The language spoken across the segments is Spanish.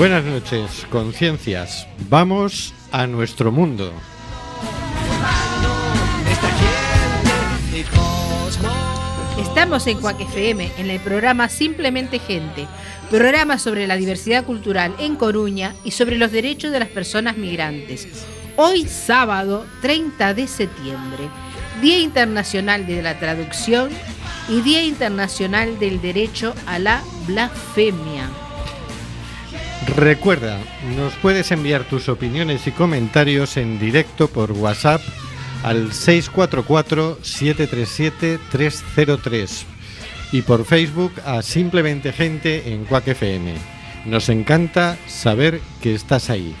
Buenas noches, conciencias. Vamos a nuestro mundo. Estamos en Cuac FM, en el programa Simplemente Gente, programa sobre la diversidad cultural en Coruña y sobre los derechos de las personas migrantes. Hoy sábado 30 de septiembre, Día Internacional de la Traducción y Día Internacional del Derecho a la Blasfemia. Recuerda, nos puedes enviar tus opiniones y comentarios en directo por WhatsApp al 644-737-303 y por Facebook a Simplemente Gente en Quack FM. Nos encanta saber que estás ahí.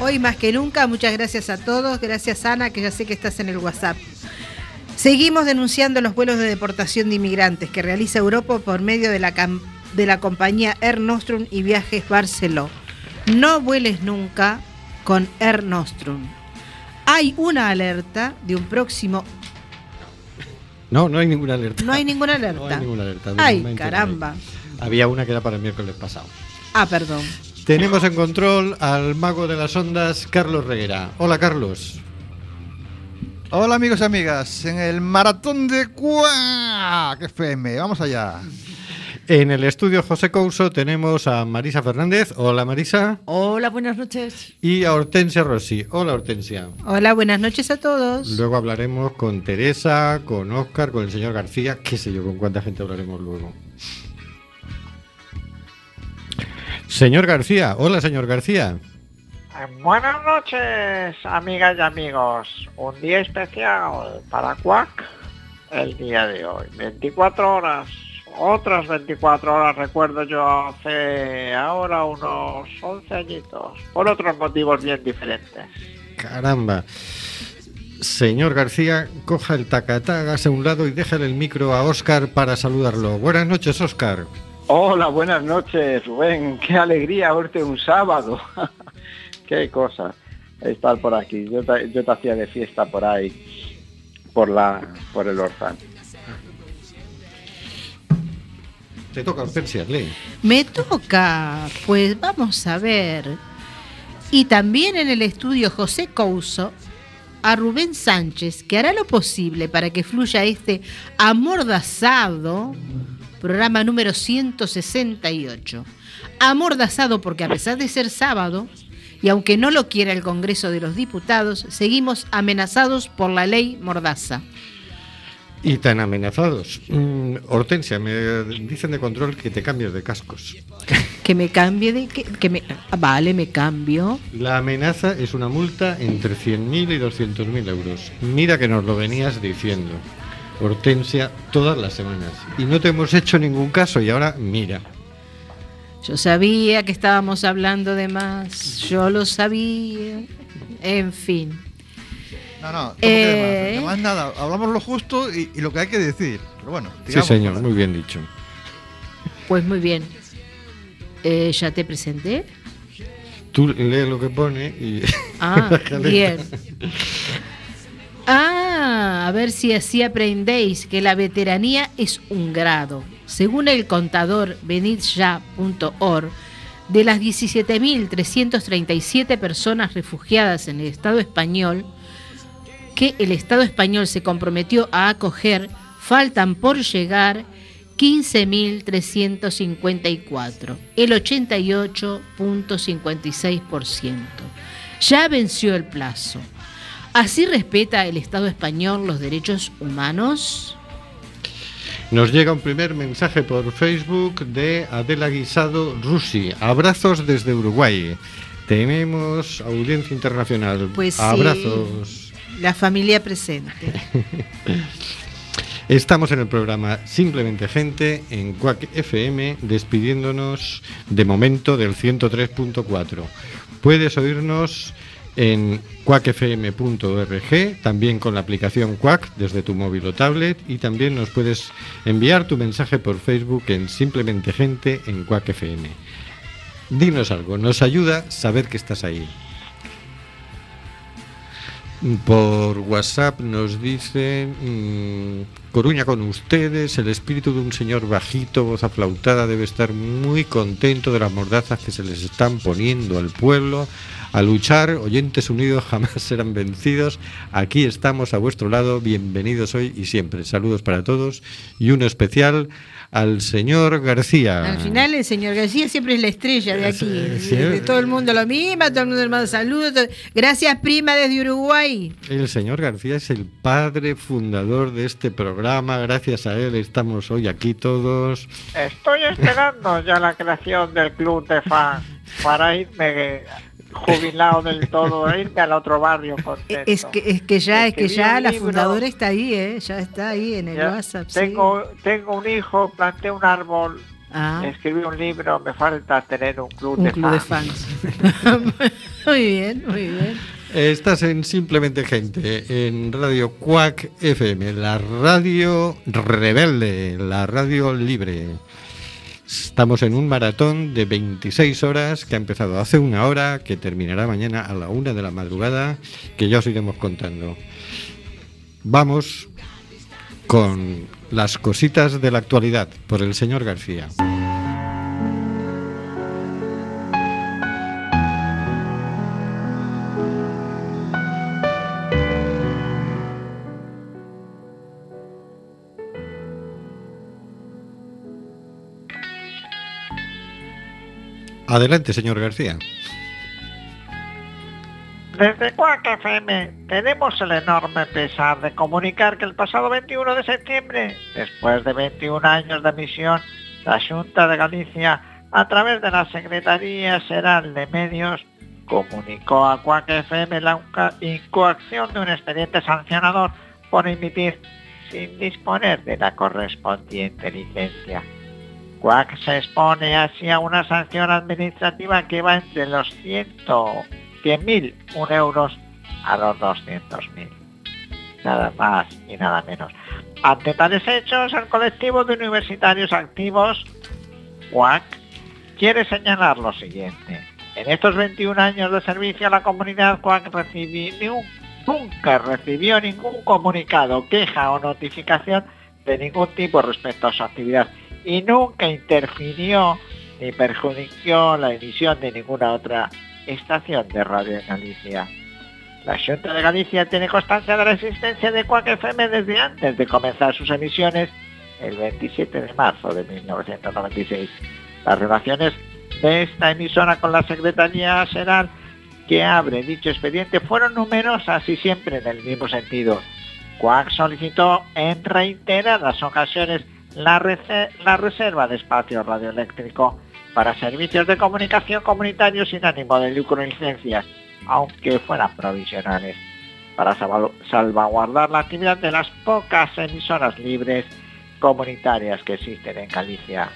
Hoy más que nunca, muchas gracias a todos. Gracias Ana, que ya sé que estás en el WhatsApp. Seguimos denunciando los vuelos de deportación de inmigrantes que realiza Europa por medio de la, de la compañía Air Nostrum y Viajes Barceló. No vueles nunca con Air Nostrum. Hay una alerta de un próximo... No, no hay ninguna alerta. No hay ninguna alerta. No hay ninguna alerta. Ay, no caramba. Había una que era para el miércoles pasado. Ah, perdón. Tenemos en control al mago de las ondas, Carlos Reguera. Hola, Carlos. Hola amigos y amigas, en el maratón de Quack FM, vamos allá. En el estudio José Couso tenemos a Marisa Fernández. Hola, Marisa. Hola, buenas noches. Y a Hortensia Rossi. Hola, Hortensia. Hola, buenas noches a todos. Luego hablaremos con Teresa, con Óscar, con el señor García. Qué sé yo con cuánta gente hablaremos luego. Señor García. Hola, señor García. Buenas noches, amigas y amigos. Un día especial para Quack el día de hoy. 24 horas, otras 24 horas, recuerdo yo hace ahora unos 11 añitos, por otros motivos bien diferentes. Caramba. Señor García, coja el tacatá, hágase a un lado y déjale el micro a Óscar para saludarlo. Buenas noches, Óscar. Hola, buenas noches, Rubén. Qué alegría verte un sábado. Qué cosa estar por aquí. Yo te, yo te hacía de fiesta por ahí, por la, por el Orzán. Te toca, Hortensia, lee. Me toca, pues vamos a ver. Y también en el estudio José Couso, a Rubén Sánchez, que hará lo posible para que fluya este amordazado, programa número 168. Amordazado porque a pesar de ser sábado, y aunque no lo quiera el Congreso de los Diputados, seguimos amenazados por la ley Mordaza. Y tan amenazados. Mm, Hortensia, me dicen de control que te cambies de cascos. Que me cambie de... Que, que me, ah, vale, me cambio. La amenaza es una multa entre 100.000 y 200.000 euros. Mira que nos lo venías diciendo, Hortensia, todas las semanas. Y no te hemos hecho ningún caso y ahora mira. Yo sabía que estábamos hablando de más, yo lo sabía. En fin. No, no, Eh. de más, de más nada, hablamos lo justo y, y lo que hay que decir. Pero bueno, Sí, señor, muy bien dicho. Pues muy bien. Eh, ¿Ya te presenté? Tú lee lo que pone y... Ah, bien. Ah, a a ver si así aprendéis que la veteranía es un grado. Según el contador benitja.org, de las 17.337 personas refugiadas en el Estado español, que el Estado español se comprometió a acoger, faltan por llegar 15.354, el 88.56%. Ya venció el plazo. ¿Así respeta el Estado español los derechos humanos? Nos llega un primer mensaje por Facebook de Adela Guisado Rusi. Abrazos desde Uruguay. Tenemos audiencia internacional. Pues sí. Abrazos. La familia presente. Estamos en el programa Simplemente Gente en Quack FM, despidiéndonos de momento del 103.4. Puedes oírnos en quackfm.org, también con la aplicación Quack desde tu móvil o tablet y también nos puedes enviar tu mensaje por Facebook en Simplemente Gente en Quack FM. Dinos algo, nos ayuda saber que estás ahí. Por WhatsApp nos dicen mm, Coruña con ustedes, el espíritu de un señor bajito, voz aflautada, debe estar muy contento de las mordazas que se les están poniendo al pueblo. A luchar, oyentes unidos jamás serán vencidos. Aquí estamos a vuestro lado, bienvenidos hoy y siempre. Saludos para todos y uno especial al señor García. Al final el señor García siempre es la estrella de aquí. Sí, sí. De todo el mundo lo mismo, todo el mundo le manda saludos. Gracias prima desde Uruguay. El señor García es el padre fundador de este programa. Gracias a él estamos hoy aquí todos. Estoy esperando ya la creación del club de fans para irme jubilado del todo, e irme al otro barrio contento. Es que, es que ya, es que ya la libro. fundadora está ahí, ¿eh? Ya está ahí en el Ya WhatsApp. sí. tengo, tengo un hijo, planté un árbol, Ah, escribí un libro, me falta tener un club, un de, club de fans. fans. muy bien, muy bien. Estás en Simplemente Gente, en Radio Quack FM, la radio rebelde, la radio libre. Estamos en un maratón de 26 horas que ha empezado hace una hora, que terminará mañana a la una de la madrugada, que ya os iremos contando. Vamos con las cositas de la actualidad por el señor García. Adelante, señor García. Desde Quack FM tenemos el enorme pesar de comunicar que el pasado 21 de septiembre, después de 21 años de emisión, la Junta de Galicia, a través de la Secretaría General de Medios, comunicó a Quack FM la incoacción de un expediente sancionador por emitir sin disponer de la correspondiente licencia. Quack se expone así a una sanción administrativa que va entre los 100 100.000 un euros a los 200.000. Nada más y nada menos. Ante tales hechos, el colectivo de universitarios activos, WAC, quiere señalar lo siguiente. En estos 21 años de servicio a la comunidad, un- nunca recibió ningún comunicado, queja o notificación de ningún tipo respecto a su actividad y nunca interfirió ni perjudicó la emisión de ninguna otra estación de radio en Galicia. La Junta de Galicia tiene constancia de la existencia de Quack FM desde antes de comenzar sus emisiones el 27 de marzo de 1996. Las relaciones de esta emisora con la Secretaría General que abre dicho expediente fueron numerosas y siempre en el mismo sentido. Quack solicitó en reiteradas ocasiones la, reserva de espacio radioeléctrico para servicios de comunicación comunitarios sin ánimo de lucro y licencias, aunque fueran provisionales, para salva- salvaguardar la actividad de las pocas emisoras libres comunitarias que existen en Galicia.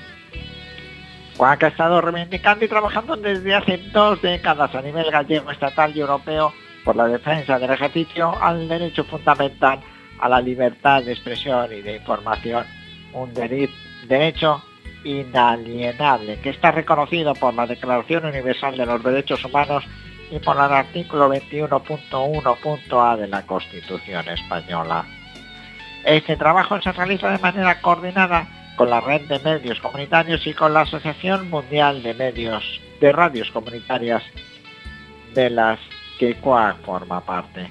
Juan ha estado reivindicando y trabajando desde hace dos décadas a nivel gallego, estatal y europeo por la defensa del ejercicio al derecho fundamental a la libertad de expresión y de información, un derecho inalienable que está reconocido por la Declaración Universal de los Derechos Humanos y por el artículo 21.1.a de la Constitución española. Este trabajo se realiza de manera coordinada con la red de medios comunitarios y con la Asociación Mundial de Medios de Radios Comunitarias de las que CUAC forma parte.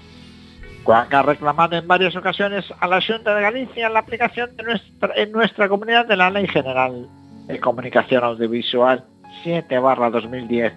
CUAC ha reclamado en varias ocasiones a la Junta de Galicia la aplicación de nuestra, en nuestra comunidad de la Ley General de Comunicación Audiovisual 7 2010,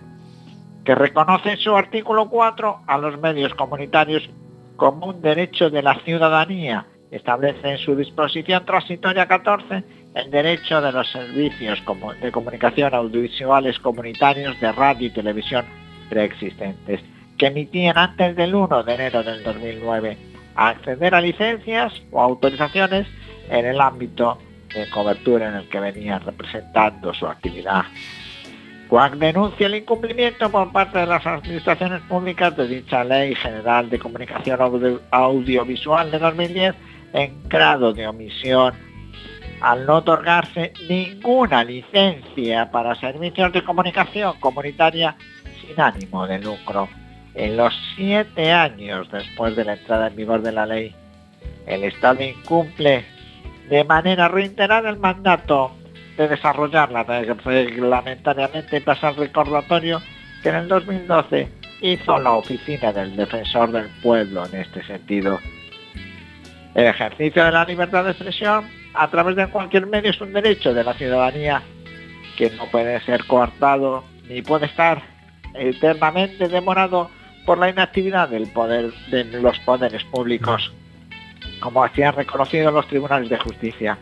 que reconoce en su artículo 4 a los medios comunitarios como un derecho de la ciudadanía. Establece en su disposición transitoria 14 el derecho de los servicios de comunicación audiovisuales comunitarios de radio y televisión preexistentes, que emitían antes del 1 de enero del 2009, a acceder a licencias o autorizaciones en el ámbito de cobertura en el que venían representando su actividad. CUAC denuncia el incumplimiento por parte de las administraciones públicas de dicha Ley General de Comunicación Audiovisual de 2010 en grado de omisión al no otorgarse ninguna licencia para servicios de comunicación comunitaria sin ánimo de lucro. En los siete años después de la entrada en vigor de la ley, el Estado incumple de manera reiterada el mandato de desarrollarla reglamentariamente y pasar recordatorio que en el 2012 hizo la Oficina del Defensor del Pueblo en este sentido. El ejercicio de la libertad de expresión a través de cualquier medio es un derecho de la ciudadanía que no puede ser coartado ni puede estar eternamente demorado por la inactividad del poder de los poderes públicos, como así han reconocido los tribunales de justicia.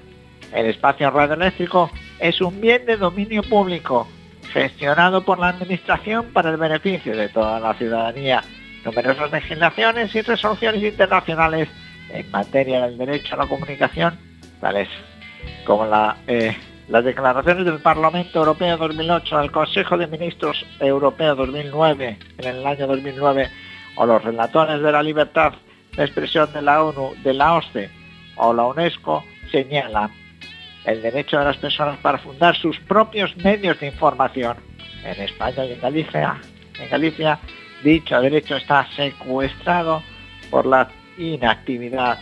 El espacio radioeléctrico es un bien de dominio público, gestionado por la Administración para el beneficio de toda la ciudadanía. Numerosas legislaciones y resoluciones internacionales en materia del derecho a la comunicación, tales como la, eh, las declaraciones del Parlamento Europeo 2008, el Consejo de Ministros Europeo 2009, en el año 2009, o los relatores de la libertad de expresión de la ONU, de la OSCE o la UNESCO, señalan el derecho de las personas para fundar sus propios medios de información. En España y en Galicia, en Galicia dicho derecho está secuestrado por la inactividad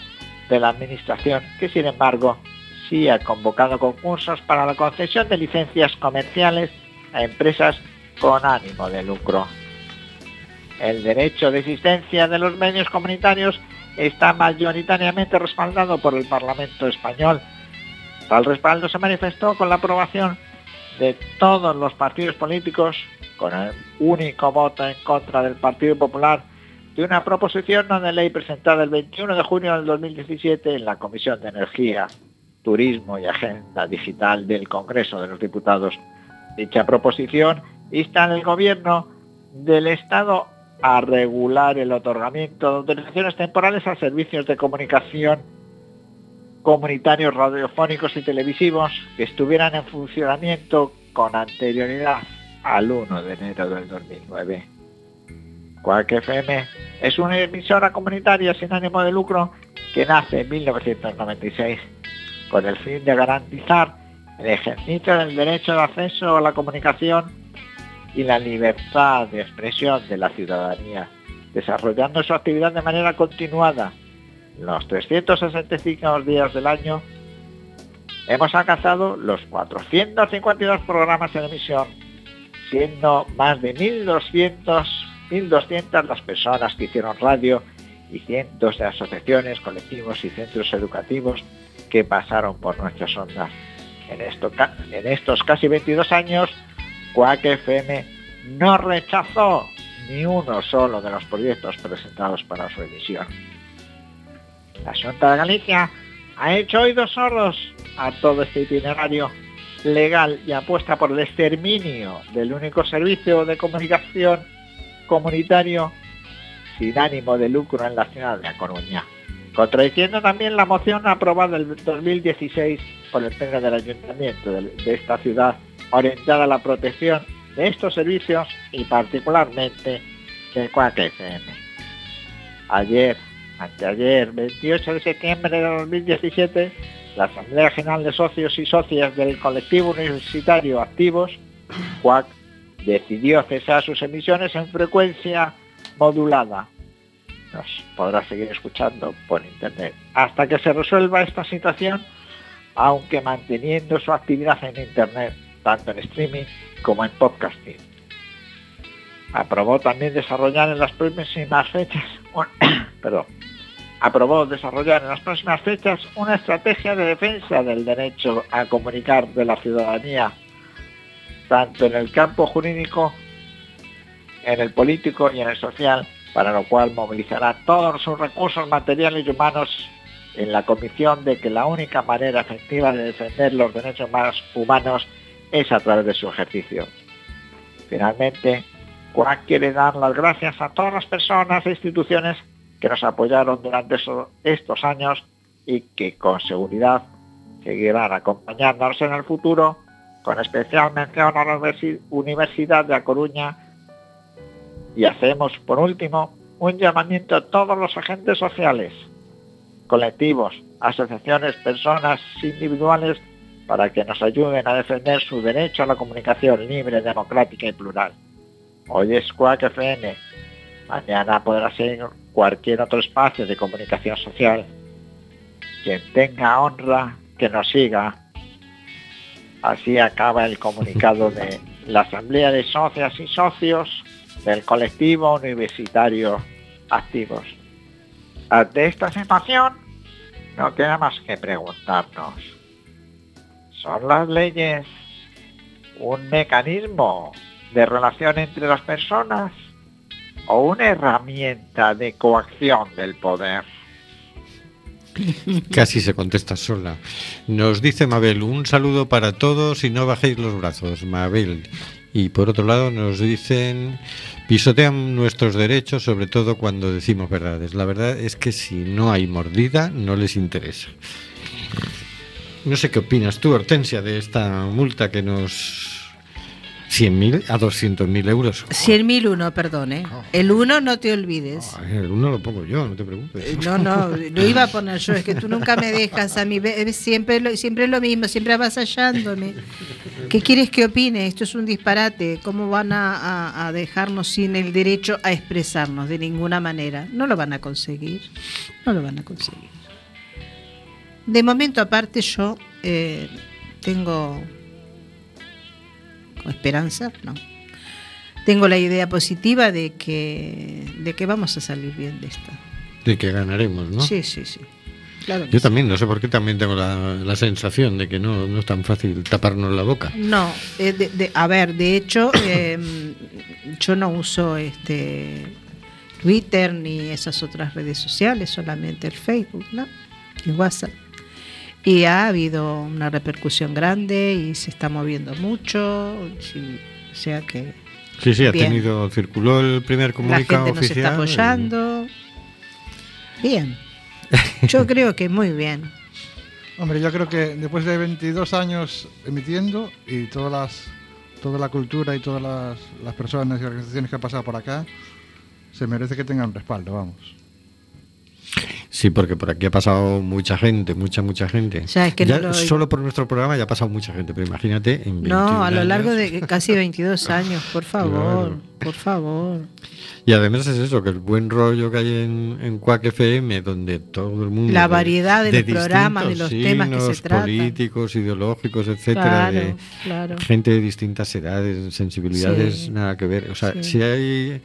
de la Administración, que sin embargo sí ha convocado concursos para la concesión de licencias comerciales a empresas con ánimo de lucro. El derecho de existencia de los medios comunitarios está mayoritariamente respaldado por el Parlamento español. Tal respaldo se manifestó con la aprobación de todos los partidos políticos, con el único voto en contra del Partido Popular, de una proposición no de ley presentada el 21 de junio del 2017 en la Comisión de Energía, Turismo y Agenda Digital del Congreso de los Diputados. Dicha proposición insta al gobierno del Estado a regular el otorgamiento de autorizaciones temporales a servicios de comunicación comunitarios radiofónicos y televisivos que estuvieran en funcionamiento con anterioridad al 1 de enero del 2009. Quack FM es una emisora comunitaria sin ánimo de lucro que nace en 1996 con el fin de garantizar el ejercicio del derecho de acceso a la comunicación y la libertad de expresión de la ciudadanía, desarrollando su actividad de manera continuada los 365 días del año. Hemos alcanzado los 452 programas en emisión, siendo más de 1.200 1.200 las personas que hicieron radio y cientos de asociaciones, colectivos y centros educativos que pasaron por nuestras ondas. En, esto, en estos casi 22 años, Quack FM no rechazó ni uno solo de los proyectos presentados para su emisión. La Junta de Galicia ha hecho oídos sordos a todo este itinerario legal y apuesta por el exterminio del único servicio de comunicación comunitario sin ánimo de lucro en la ciudad de A Coruña, contradiciendo también la moción aprobada en 2016 por el Pleno del Ayuntamiento de, esta ciudad orientada a la protección de estos servicios y particularmente de Cuac FM. Ayer, anteayer, 28 de septiembre de 2017, la Asamblea General de Socios y Socias del Colectivo Universitario Activos, CUAC, decidió cesar sus emisiones en frecuencia modulada nos podrá seguir escuchando por internet hasta que se resuelva esta situación, aunque manteniendo su actividad en internet, tanto en streaming como en podcasting. Aprobó también desarrollar en las próximas fechas, perdón, aprobó desarrollar en las próximas fechas una estrategia de defensa del derecho a comunicar de la ciudadanía, tanto en el campo jurídico, en el político y en el social, para lo cual movilizará todos sus recursos materiales y humanos en la convicción de que la única manera efectiva de defender los derechos más humanos es a través de su ejercicio. Finalmente, Cuac quiere dar las gracias a todas las personas e instituciones que nos apoyaron durante estos años y que con seguridad seguirán acompañándonos en el futuro, con especial mención a la Universidad de A Coruña y hacemos, por último, un llamamiento a todos los agentes sociales, colectivos, asociaciones, personas individuales, para que nos ayuden a defender su derecho a la comunicación libre, democrática y plural. Hoy es Quack FM, mañana podrá ser cualquier otro espacio de comunicación social. Quien tenga honra, que nos siga. Así acaba el comunicado de la Asamblea de Socias y Socios del colectivo universitario activos. Ante esta situación, no queda más que preguntarnos, ¿son las leyes un mecanismo de relación entre las personas o una herramienta de coacción del poder? Casi se contesta sola. Nos dice Mabel, un saludo para todos y no bajéis los brazos, Mabel. Y por otro lado nos dicen, pisotean nuestros derechos, sobre todo cuando decimos verdades. La verdad es que si no hay mordida, no les interesa. No sé qué opinas tú, Hortensia, de esta multa que nos 100.000 a 200.000 euros. 100.000 uno, perdón, ¿eh? El uno no te olvides. el uno lo pongo yo, no te preocupes. Eh, no, no, lo iba a poner yo, es que tú nunca me dejas a mí, siempre lo, siempre lo mismo, siempre avasallándome. ¿Qué quieres que opine? Esto es un disparate. ¿Cómo van a, dejarnos sin el derecho a expresarnos de ninguna manera? No lo van a conseguir, no lo van a conseguir. De momento aparte yo eh, tengo esperanza, no. Tengo la idea positiva de que, de que vamos a salir bien de esta. De que ganaremos, ¿no? Sí, sí, sí. Claro Yo también, no sé por qué también tengo la, sensación de que no, no, es tan fácil taparnos la boca. No, eh, a ver, de hecho, em, yo no uso este Twitter ni esas otras redes sociales, solamente el Facebook, ¿no? Y WhatsApp. Y ha habido una repercusión grande y se está moviendo mucho, o sea que... Sí, sí, ha tenido, circuló el primer comunicado La gente oficial. Nos está apoyando. Bien. Yo creo que muy bien. Hombre, yo creo que después de 22 años emitiendo y todas las, toda la cultura y todas las, las personas y organizaciones que han pasado por acá, se merece que tengan respaldo, vamos. Sí, porque por aquí ha pasado mucha gente, mucha, mucha gente. Solo por nuestro programa ya ha pasado mucha gente, pero imagínate en No, a lo largo de casi 22 años, por favor, por favor. Y además es eso, que el buen rollo que hay en, en Quack FM, donde todo el mundo... La variedad de, los programas, de los temas que se tratan. políticos, ideológicos, etcétera, de gente de distintas edades, sensibilidades, nada que ver. O sea, si hay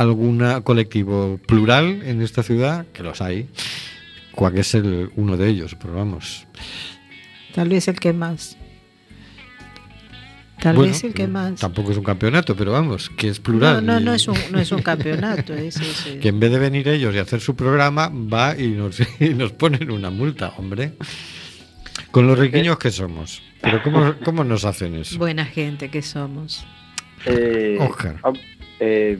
algún colectivo plural en esta ciudad, que los hay, cuál es el, uno de ellos, pero vamos. Tal vez el que más. Tal vez el que más. Tampoco es un campeonato, pero vamos, que es plural. No, no, no, es, un, no es un campeonato. Que en vez de venir ellos y hacer su programa, va y nos, nos ponen una multa, hombre. Con los riquiños que somos. Pero ¿cómo, cómo nos hacen eso? Buena gente que somos. Eh, eh,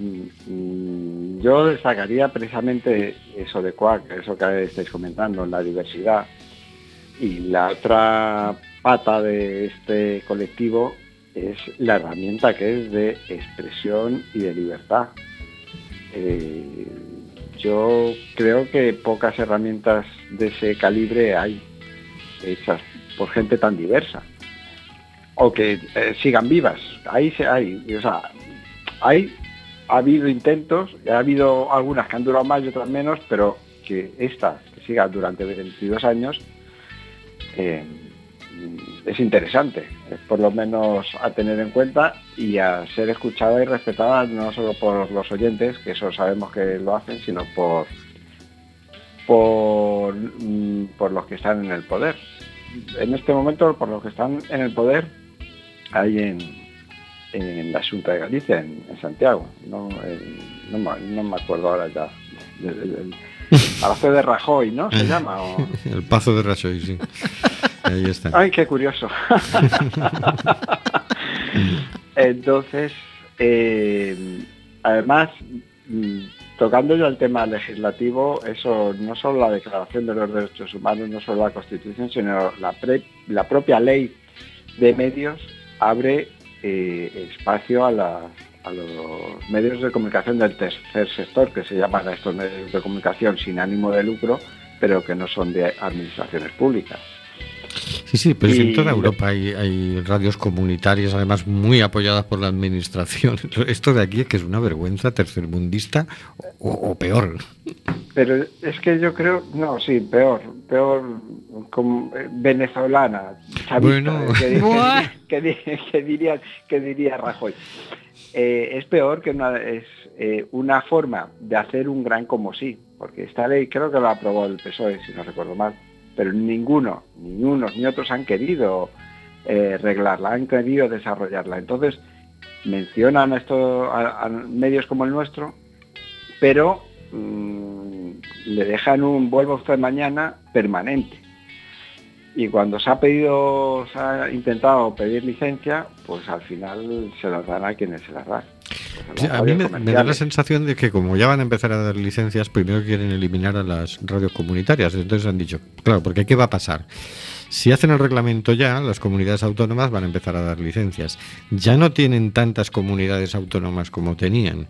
yo destacaría precisamente eso de Quack, eso que estáis comentando, la diversidad. Y la otra pata de este colectivo es la herramienta que es de expresión y de libertad. Eh, yo creo que pocas herramientas de ese calibre hay hechas por gente tan diversa o que eh, sigan vivas. Ahí se hay, hay ha habido intentos, ha habido algunas que han durado más y otras menos, pero que esta, que siga durante 22 años, eh, es interesante, es por lo menos a tener en cuenta y a ser escuchada y respetada no solo por los oyentes, que eso sabemos que lo hacen, sino por por, mm, por los que están en el poder. En este momento, por los que están en el poder, hay en, en la Junta de Galicia, en, en Santiago. No, en- no, me- no me acuerdo ahora ya. del- Palacio de Rajoy, ¿no? Se llama. o- El Pazo de Rajoy, sí. Ahí está. Ay, qué curioso. Entonces, eh, además, tocando yo el tema legislativo, eso no solo la Declaración de los Derechos Humanos, no solo la Constitución, sino la, pre- la propia ley de medios abre eh, espacio a, a los medios de comunicación del tercer sector, que se llaman a estos medios de comunicación sin ánimo de lucro, pero que no son de administraciones públicas. Sí, sí, pero si en Y- toda Europa hay, hay radios comunitarias, además muy apoyadas por la administración. Esto de aquí es que es una vergüenza tercermundista o, o peor. Pero es que yo creo, no, sí, peor, peor como eh, venezolana, chavista, Bueno. que, Buah. que di- que diría, que diría Rajoy. Eh, es peor que una, es eh, una forma de hacer un gran como sí, porque esta ley creo que la aprobó el PSOE, si no recuerdo mal, pero ninguno, ni unos ni otros han querido eh, han querido desarrollarla. Entonces mencionan esto a, medios como el nuestro, pero mm, le dejan un vuelva usted mañana permanente. Y cuando se ha pedido, se ha intentado pedir licencia, pues al final se las dan a quienes se las dan. Pues a a mí me, me da la sensación de que como ya van a empezar a dar licencias, primero quieren eliminar a las radios comunitarias. Entonces han dicho, claro, porque ¿qué va a pasar? Si hacen el reglamento ya, las comunidades autónomas van a empezar a dar licencias. Ya no tienen tantas comunidades autónomas como tenían.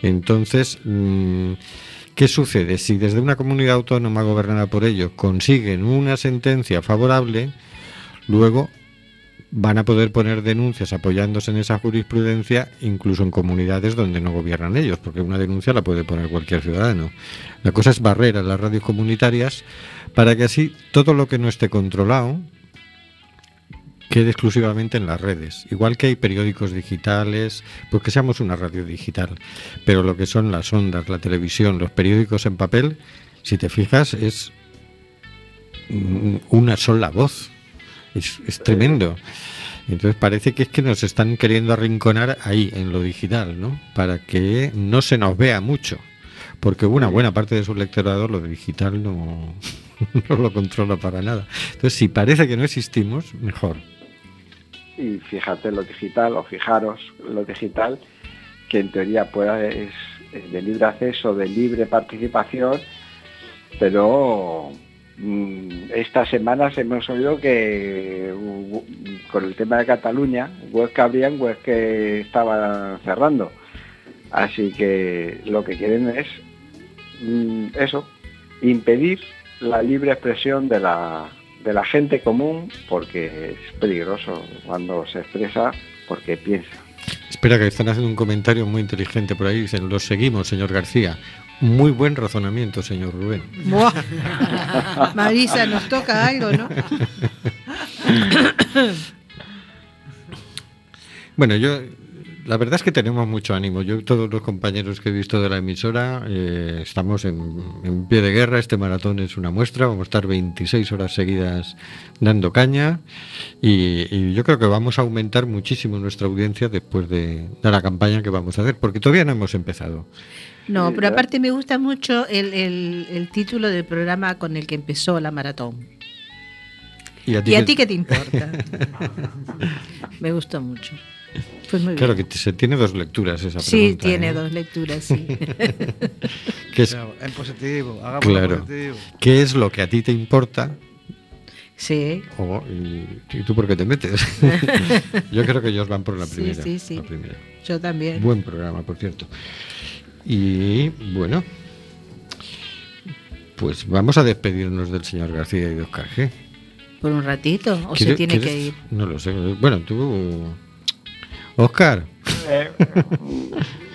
Entonces, mm, ¿qué sucede? Si desde una comunidad autónoma gobernada por ellos consiguen una sentencia favorable, luego van a poder poner denuncias apoyándose en esa jurisprudencia, incluso en comunidades donde no gobiernan ellos, porque una denuncia la puede poner cualquier ciudadano. La cosa es barrer a las radios comunitarias para que así todo lo que no esté controlado quede exclusivamente en las redes. Igual que hay periódicos digitales, pues que seamos una radio digital. Pero lo que son las ondas, la televisión, los periódicos en papel, si te fijas, es mm, una sola voz. Es, es tremendo. Entonces parece que es que nos están queriendo arrinconar ahí, en lo digital, ¿no? Para que no se nos vea mucho. Porque una buena parte de su lectorado lo digital no, no lo controla para nada. Entonces, si parece que no existimos, mejor. Y fíjate lo digital, o fijaros lo digital, que en teoría puede, es eh, de libre acceso, de libre participación, pero mm, estas semanas hemos oído que con el tema de Cataluña, web que abrían, web que estaban cerrando. Así que lo que quieren es mm, eso, impedir la libre expresión de la, de la gente común porque es peligroso cuando se expresa porque piensa. Espera, que están haciendo un comentario muy inteligente por ahí. Dicen, los seguimos, señor García. Muy buen razonamiento, señor Rubén. Buah. Marisa, nos toca algo, ¿no? Bueno, yo, la verdad es que tenemos mucho ánimo. Yo y todos los compañeros que he visto de la emisora eh, estamos en, en pie de guerra. Este maratón es una muestra. Vamos a estar 26 horas seguidas dando caña y, y yo creo que vamos a aumentar muchísimo nuestra audiencia después de, de la campaña que vamos a hacer, porque todavía no hemos empezado. No, Sí, pero aparte me gusta mucho el, el- el título del programa con el que empezó la maratón. ¿Y a ti, ¿Y a ti qué te importa? me gustó mucho. Pues muy Claro bien. que se tiene dos lecturas esa Sí, pregunta, tiene ¿eh? dos lecturas, sí. Que es, en positivo, hagamos Claro. positivo. ¿Qué es lo que a ti te importa sí. O, y, y tú por qué te metes? Yo creo que ellos van por la Sí, primera. sí, sí. la primera. Yo también. Buen programa, por cierto. Y bueno, pues vamos a despedirnos del señor García y de Oscar G. Por un ratito. O se ¿Quieres- tiene que ir. No lo sé. Bueno, tú... Oscar, Eh,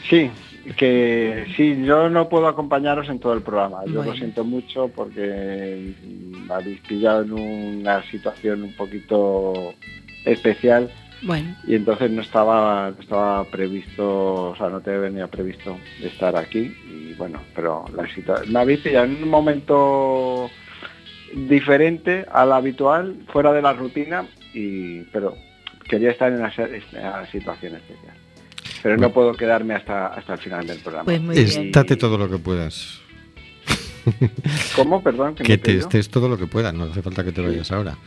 sí, que sí, yo no puedo acompañaros en todo el programa. Yo lo siento mucho porque me habéis pillado en una situación un poquito especial Bueno, y entonces no estaba, no estaba previsto, o sea, no te venía previsto estar aquí y bueno, pero la situación, me habéis pillado en un momento diferente al habitual, fuera de la rutina, y pero quería estar en una, situación especial. Pero no puedo quedarme hasta, hasta el final del programa. pues muy bien. Estate todo lo que puedas. ¿Cómo? Perdón, que, Que me te estés todo lo que puedas, no hace falta que te vayas ahora.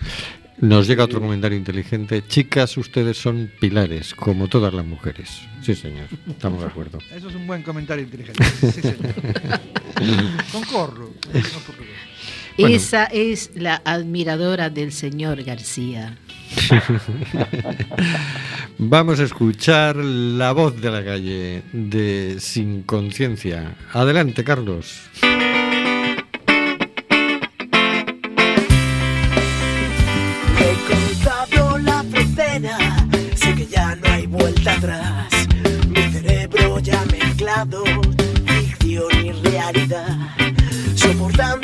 Nos llega otro comentario inteligente. Chicas, ustedes son pilares, como todas las mujeres. Sí, señor, estamos de acuerdo. Eso es un buen comentario inteligente. Sí, señor. Concorro. Bueno. Esa es la admiradora del señor García. Vamos a escuchar la voz de la calle de Sin Conciencia. Adelante, Carlos. He cruzado la frontera, sé que ya no hay vuelta atrás. Mi cerebro ya mezclado ficción y realidad. Soportando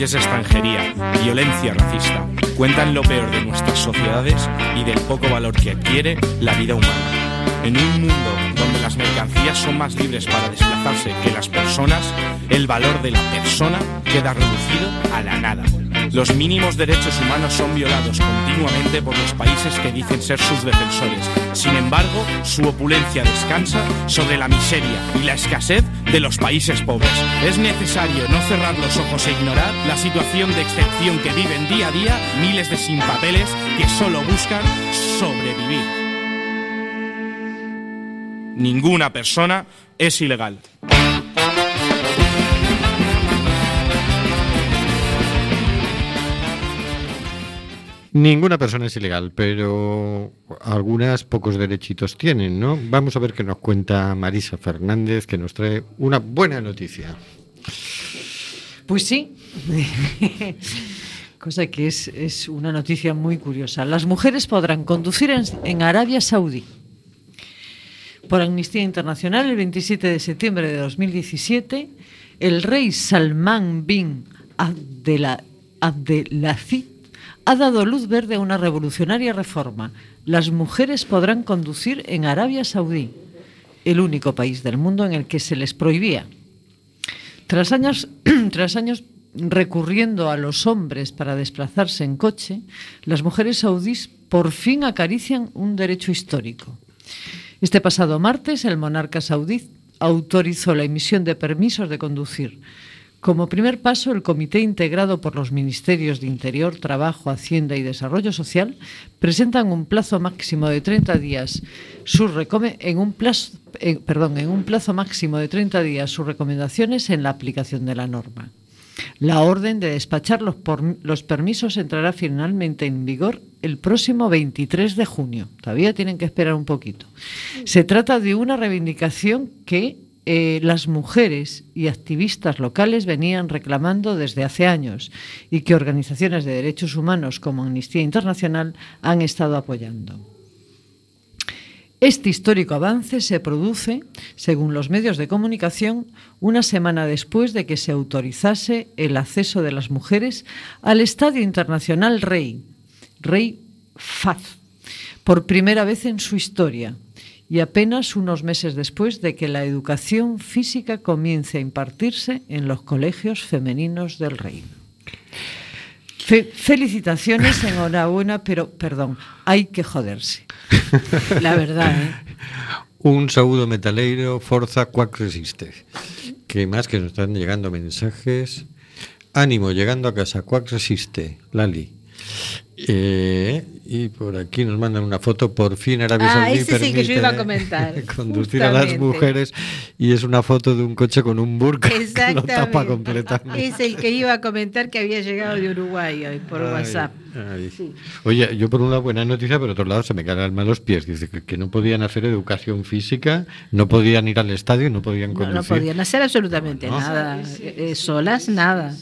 leyes de extranjería, violencia racista, cuentan lo peor de nuestras sociedades y del poco valor que adquiere la vida humana. En un mundo donde las mercancías son más libres para desplazarse que las personas, el valor de la persona queda reducido a la nada. Los mínimos derechos humanos son violados continuamente por los países que dicen ser sus defensores. Sin embargo, su opulencia descansa sobre la miseria y la escasez de los países pobres. Es necesario no cerrar los ojos e ignorar la situación de excepción que viven día a día miles de sin papeles que solo buscan sobrevivir. Ninguna persona es ilegal. Ninguna persona es ilegal, pero algunas pocos derechitos tienen, ¿no? Vamos a ver qué nos cuenta Marisa Fernández, que nos trae una buena noticia. Pues sí, cosa que es, es, una noticia muy curiosa. Las mujeres podrán conducir en, en, Arabia Saudí. Por Amnistía Internacional, el 27 de septiembre de 2017, el rey Salman bin Abdelaziz ha dado luz verde a una revolucionaria reforma. Las mujeres podrán conducir en Arabia Saudí, el único país del mundo en el que se les prohibía. Tras años, tras años recurriendo a los hombres para desplazarse en coche, las mujeres saudíes por fin acarician un derecho histórico. Este pasado martes, el monarca saudí autorizó la emisión de permisos de conducir. Como primer paso, el comité integrado por los Ministerios de Interior, Trabajo, Hacienda y Desarrollo Social presentan un plazo máximo de 30 días sus en un plazo, en un plazo máximo de 30 días sus recomendaciones en la aplicación de la norma. La orden de despachar los, los permisos entrará finalmente en vigor el próximo 23 de junio. Todavía tienen que esperar un poquito. Se trata de una reivindicación que eh, las mujeres y activistas locales venían reclamando desde hace años y que organizaciones de derechos humanos como Amnistía Internacional han estado apoyando. Este histórico avance se produce, según los medios de comunicación, una semana después de que se autorizase el acceso de las mujeres al Estadio Internacional Rey, Rey Faz, por primera vez en su historia, y apenas unos meses después de que la educación física comience a impartirse en los colegios femeninos del reino. Fe felicitaciones, enhorabuena, pero perdón, hay que joderse. La verdad, ¿eh? Un saludo metaleiro, Forza Quack Resiste. Que más que nos están llegando mensajes. Ánimo, llegando a casa, Quack Resiste, Lali. Eh, y por aquí nos mandan una foto, por fin Arabia ah, Saudí ese sí que yo iba a comentar. conducir a las mujeres y es una foto de un coche con un burka que lo tapa completamente. Es el que iba a comentar que había llegado de Uruguay hoy por Ay, WhatsApp. ay. Sí. Oye, yo por una buena noticia, pero por otro lado se me caen a los pies. Dice que, que no podían hacer educación física, no podían ir al estadio, no podían No, conducir. no podían hacer absolutamente No. nada. Eh, solas, nada.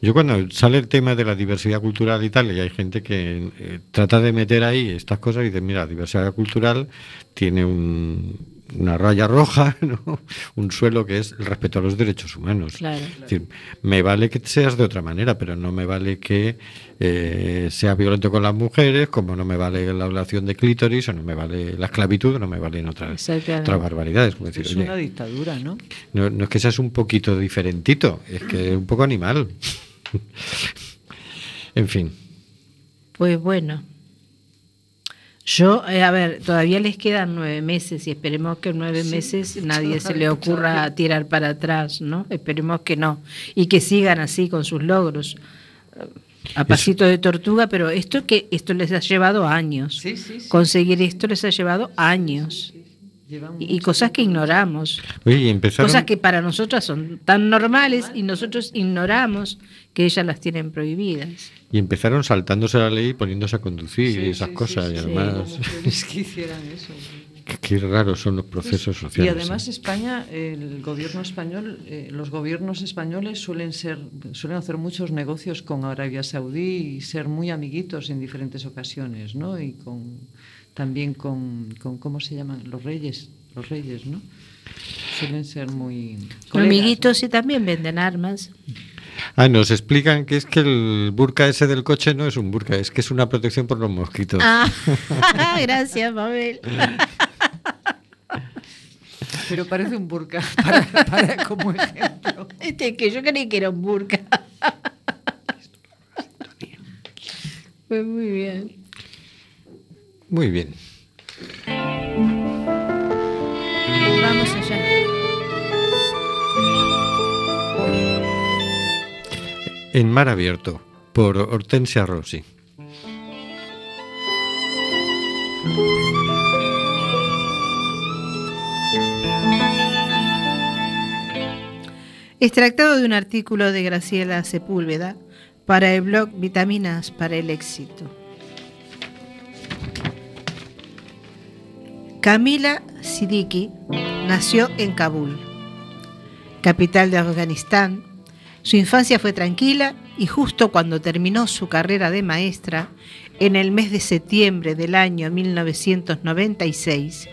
Yo cuando sale el tema de la diversidad cultural y tal, y hay gente que eh, trata de meter ahí estas cosas y dice, mira, diversidad cultural tiene un- una raya roja, ¿no? un suelo que es el respeto a los derechos humanos. Claro. Es decir, me vale que seas de otra manera, pero no me vale que eh, seas violento con las mujeres, como no me vale la violación de clítoris, o no me vale la esclavitud, o no me valen otras, barbaridades. Como decir, Es oye, una dictadura, ¿no? no, no es que seas un poquito diferentito, es que es un poco animal. en fin. Pues bueno. Yo, eh, a ver, todavía les quedan nueve meses y esperemos que en nueve meses nadie se le ocurra tirar para atrás, ¿no? Esperemos que no. Y que sigan así con sus logros. eh, A pasito de tortuga, pero esto que esto les ha llevado años. Sí, sí, sí. Conseguir esto les ha llevado años. Y, y cosas que ignoramos. Oye, y empezaron... Cosas que para nosotras son tan normales y nosotros ignoramos que ellas las tienen prohibidas. Y empezaron saltándose la ley y poniéndose a conducir Sí, y esas sí, cosas. sí, y además, quieres que hicieran eso. qué, raros son los procesos Y sociales. además ¿eh? España, el gobierno español, eh, los gobiernos españoles suelen ser, suelen hacer muchos negocios con Arabia Saudí y ser muy amiguitos en diferentes ocasiones, ¿no? Y con también con, con ¿cómo se llaman? Los reyes, los reyes, ¿no? Suelen ser muy colegas, Amiguitos y también venden armas. Ah, nos explican que es que el burka ese del coche no es un burka, es que es una protección por los mosquitos. Ah, gracias, Mabel. Pero parece un burka para, para como ejemplo. Este que yo creí que era un burka. Pues muy bien. Muy bien. Vamos allá. En Mar Abierto, por Hortensia Rossi. Extractado de un artículo de Graciela Sepúlveda para el blog Vitaminas para el Éxito. Camila Siddiqui nació en Kabul, capital de Afganistán. Su infancia fue tranquila y justo cuando terminó su carrera de maestra, en el mes de septiembre del año 1996,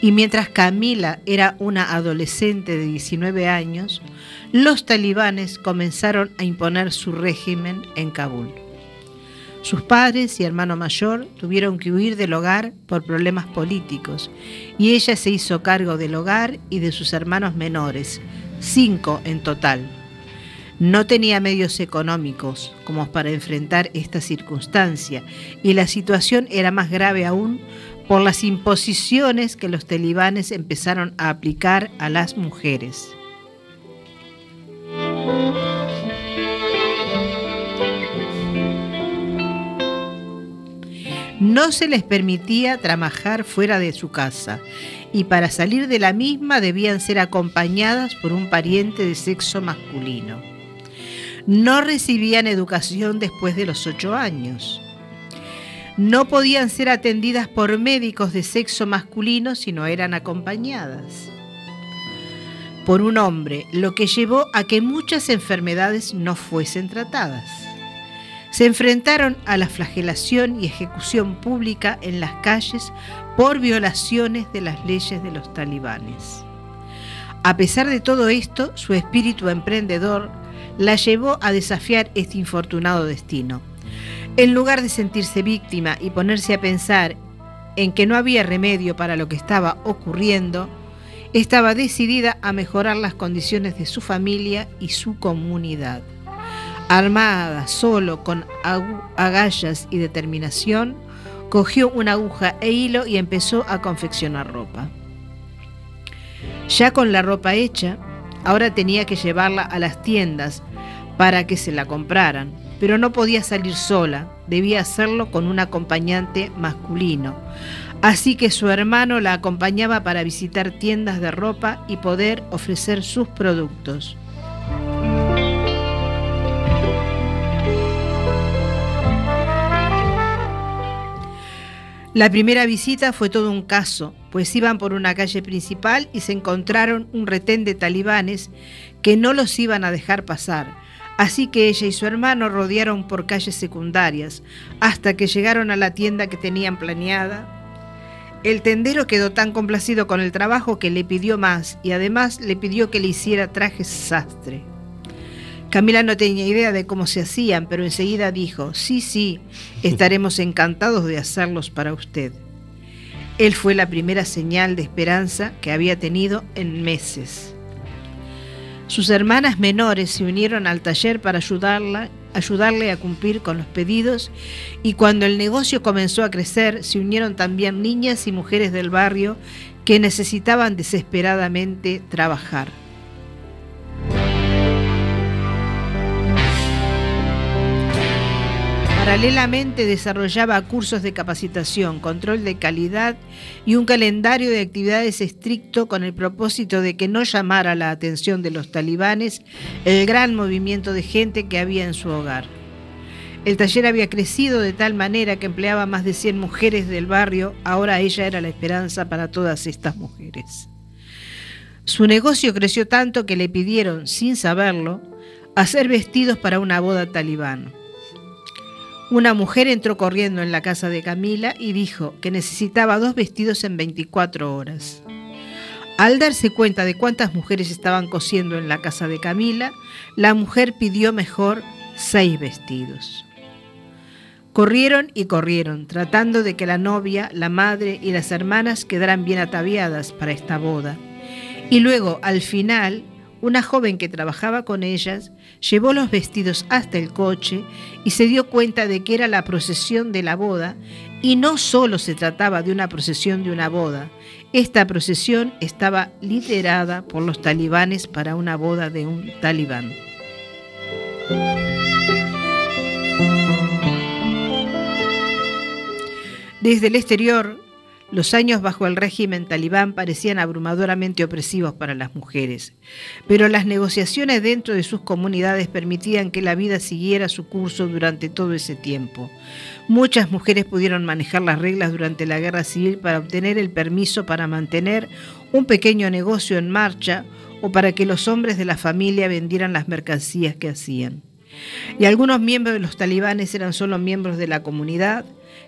y mientras Camila era una adolescente de 19 años, los talibanes comenzaron a imponer su régimen en Kabul. Sus padres y hermano mayor tuvieron que huir del hogar por problemas políticos y ella se hizo cargo del hogar y de sus hermanos menores, cinco en total. No tenía medios económicos como para enfrentar esta circunstancia y la situación era más grave aún por las imposiciones que los talibanes empezaron a aplicar a las mujeres. No se les permitía trabajar fuera de su casa y para salir de la misma debían ser acompañadas por un pariente de sexo masculino. No recibían educación después de los ocho años. No podían ser atendidas por médicos de sexo masculino si no eran acompañadas por un hombre, lo que llevó a que muchas enfermedades no fuesen tratadas se enfrentaron a la flagelación y ejecución pública en las calles por violaciones de las leyes de los talibanes. A pesar de todo esto, su espíritu emprendedor la llevó a desafiar este infortunado destino. En lugar de sentirse víctima y ponerse a pensar en que no había remedio para lo que estaba ocurriendo, estaba decidida a mejorar las condiciones de su familia y su comunidad. Armada solo con agallas y determinación, cogió una aguja e hilo y empezó a confeccionar ropa. Ya con la ropa hecha, ahora tenía que llevarla a las tiendas para que se la compraran, pero no podía salir sola, debía hacerlo con un acompañante masculino. Así que su hermano la acompañaba para visitar tiendas de ropa y poder ofrecer sus productos. La primera visita fue todo un caso, pues iban por una calle principal y se encontraron un retén de talibanes que no los iban a dejar pasar. Así que ella y su hermano rodearon por calles secundarias hasta que llegaron a la tienda que tenían planeada. El tendero quedó tan complacido con el trabajo que le pidió más y además le pidió que le hiciera trajes sastre. Camila no tenía idea de cómo se hacían, pero enseguida dijo, sí, sí, estaremos encantados de hacerlos para usted. Él fue la primera señal de esperanza que había tenido en meses. Sus hermanas menores se unieron al taller para ayudarla, ayudarle a cumplir con los pedidos y cuando el negocio comenzó a crecer se unieron también niñas y mujeres del barrio que necesitaban desesperadamente trabajar. Paralelamente desarrollaba cursos de capacitación, control de calidad y un calendario de actividades estricto con el propósito de que no llamara la atención de los talibanes el gran movimiento de gente que había en su hogar. El taller había crecido de tal manera que empleaba más de 100 mujeres del barrio, ahora ella era la esperanza para todas estas mujeres. Su negocio creció tanto que le pidieron, sin saberlo, hacer vestidos para una boda talibán. Una mujer entró corriendo en la casa de Camila y dijo que necesitaba dos vestidos en 24 horas. Al darse cuenta de cuántas mujeres estaban cosiendo en la casa de Camila, la mujer pidió mejor seis vestidos. Corrieron y corrieron, tratando de que la novia, la madre y las hermanas quedaran bien ataviadas para esta boda. Y luego, al final, una joven que trabajaba con ellas llevó los vestidos hasta el coche y se dio cuenta de que era la procesión de la boda y no solo se trataba de una procesión de una boda, esta procesión estaba liderada por los talibanes para una boda de un talibán. Desde el exterior, los años bajo el régimen talibán parecían abrumadoramente opresivos para las mujeres, pero las negociaciones dentro de sus comunidades permitían que la vida siguiera su curso durante todo ese tiempo. Muchas mujeres pudieron manejar las reglas durante la guerra civil para obtener el permiso para mantener un pequeño negocio en marcha o para que los hombres de la familia vendieran las mercancías que hacían. Y algunos miembros de los talibanes eran solo miembros de la comunidad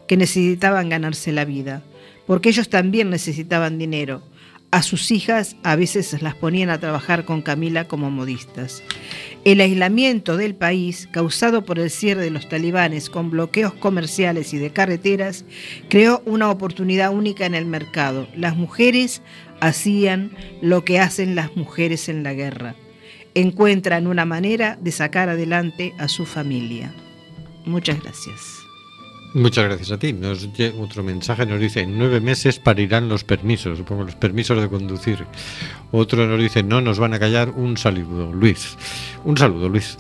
que necesitaban ganarse la vida porque ellos también necesitaban dinero. A sus hijas a veces las ponían a trabajar con Camila como modistas. El aislamiento del país, causado por el cierre de los talibanes con bloqueos comerciales y de carreteras, creó una oportunidad única en el mercado. Las mujeres hacían lo que hacen las mujeres en la guerra. Encuentran una manera de sacar adelante a su familia. Muchas gracias. Muchas gracias a ti. Nos otro mensaje nos dice, en nueve meses parirán los permisos, supongo los permisos de conducir. Otro nos dice, no nos van a callar. Un saludo, Luis. Un saludo, Luis.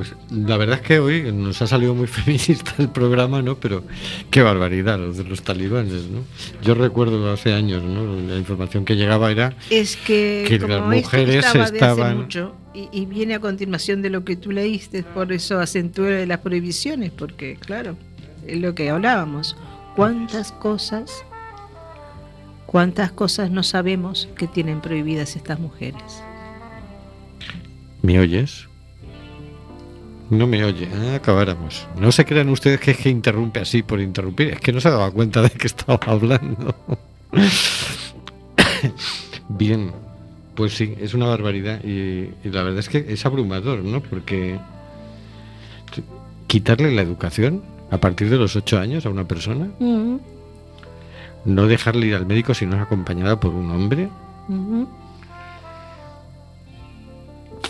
Pues la verdad es que hoy nos ha salido muy feminista el programa, ¿no? Pero qué barbaridad los de los talibanes, ¿no? Yo recuerdo hace años, ¿no? La información que llegaba era es que, que las mujeres estaban mucho, y, y, viene a continuación de lo que tú leíste, por eso acentué las prohibiciones, porque claro, es lo que hablábamos. ¿Cuántas cosas, cuántas cosas no sabemos que tienen prohibidas estas mujeres? ¿Me oyes? No me oye, ah, acabáramos. No se crean ustedes que es que interrumpe así por interrumpir, es que no se daba cuenta de que estaba hablando. Bien, pues sí, es una barbaridad y, y, la verdad es que es abrumador, ¿no? Porque quitarle la educación a partir de los ocho años a una persona, uh -huh. no dejarle ir al médico si no es acompañada por un hombre. Uh -huh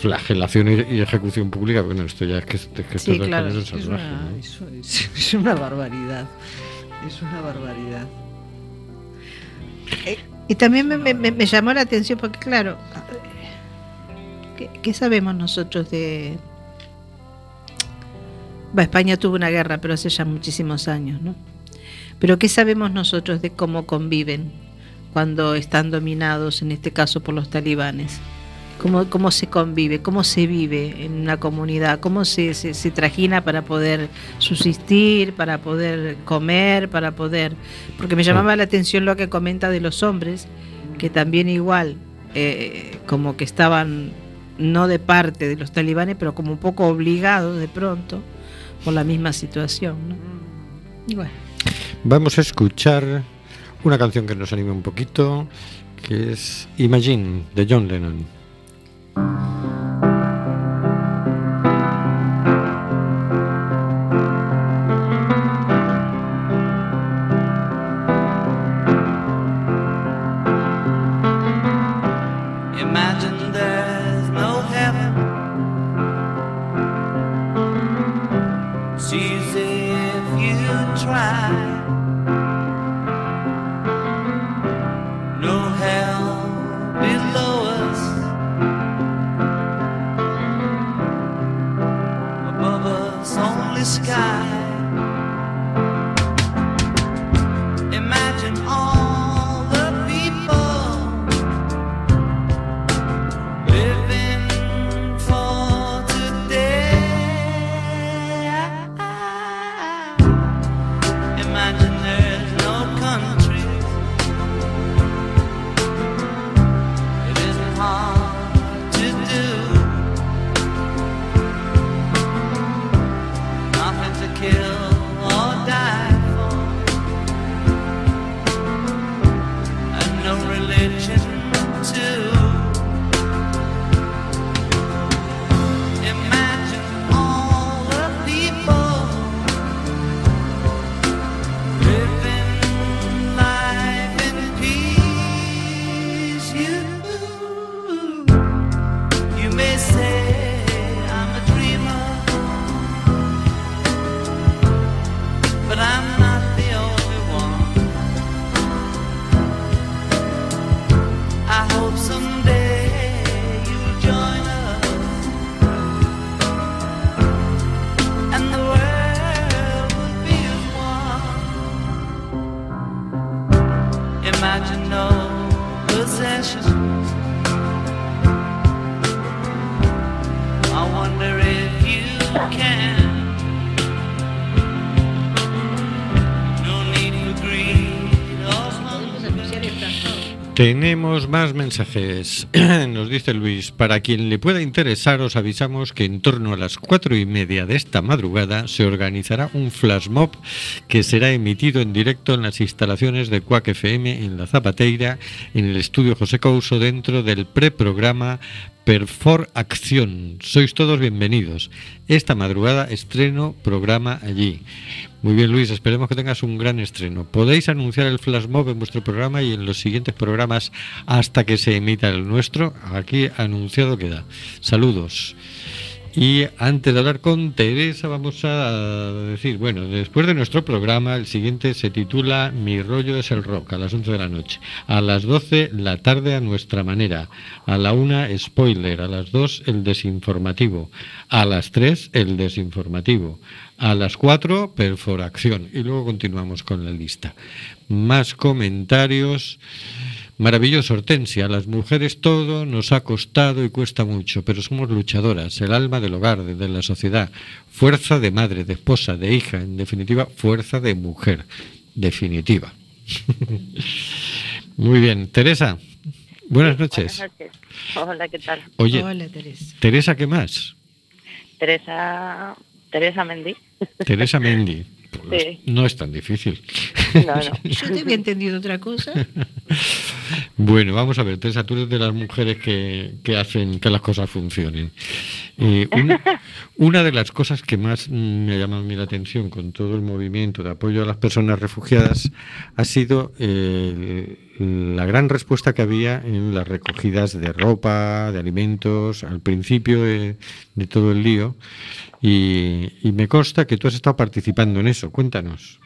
flagelación y, ejecución pública, bueno, esto ya es que, es que sí, esto claro, es, salvaje, una, ¿no? es, es, es, una barbaridad. Es una barbaridad. Eh, y también me, me, me, llamó la atención porque, claro, ¿qué, qué sabemos nosotros de... Va, España tuvo una guerra, pero hace ya muchísimos años, ¿no? Pero ¿qué sabemos nosotros de cómo conviven cuando están dominados, en este caso, por los talibanes? Cómo, cómo se convive, cómo se vive en una comunidad, cómo se, se, se, trajina para poder subsistir, para poder comer, para poder... Porque me llamaba la atención lo que comenta de los hombres, que también igual, eh, como que estaban no de parte de los talibanes, pero como un poco obligados de pronto por la misma situación. ¿no? Y bueno. Vamos a escuchar una canción que nos anime un poquito, que es Imagine, de John Lennon. Mm-hmm. Tenemos más mensajes. Nos dice Luis, para quien le pueda interesar, os avisamos que en torno a las cuatro y media de esta madrugada se organizará un flash mob que será emitido en directo en las instalaciones de Cuac FM en La Zapateira, en el estudio José Couso, dentro del preprograma Perfor Acción. Sois todos bienvenidos. Esta madrugada estreno programa allí. Muy bien, Luis, esperemos que tengas un gran estreno. Podéis anunciar el flash mob en vuestro programa y en los siguientes programas hasta que se emita el nuestro. Aquí anunciado queda. Saludos. Y antes de hablar con Teresa, vamos a decir, bueno, después de nuestro programa, el siguiente se titula Mi rollo es el rock, a las 11 de la noche. A las 12, la tarde a nuestra manera. A la 1, spoiler. A las 2, el desinformativo. A las 3, el desinformativo. A las 4, perforación. Y luego continuamos con la lista. Más comentarios. Maravilloso, Hortensia. Las mujeres todo nos ha costado y cuesta mucho, pero somos luchadoras, el alma del hogar, de, de la sociedad, fuerza de madre, de esposa, de hija, en definitiva, fuerza de mujer, definitiva. Muy bien, Teresa, buenas noches. Buenas noches. Hola, ¿qué tal? Oye, Hola, Teresa. Teresa, ¿qué más? Teresa, Teresa Mendy. Teresa Mendy. Pues Sí. No es tan difícil. No, no. Yo te había entendido otra cosa. Bueno, vamos a ver, Teresa, tú eres de las mujeres que, que hacen que las cosas funcionen. Eh, una, una de las cosas que más me ha llamado a mí la atención con todo el movimiento de apoyo a las personas refugiadas ha sido eh, la gran respuesta que había en las recogidas de ropa, de alimentos, al principio de, todo el lío. Y, y me consta que tú has estado participando en eso. Cuéntanos.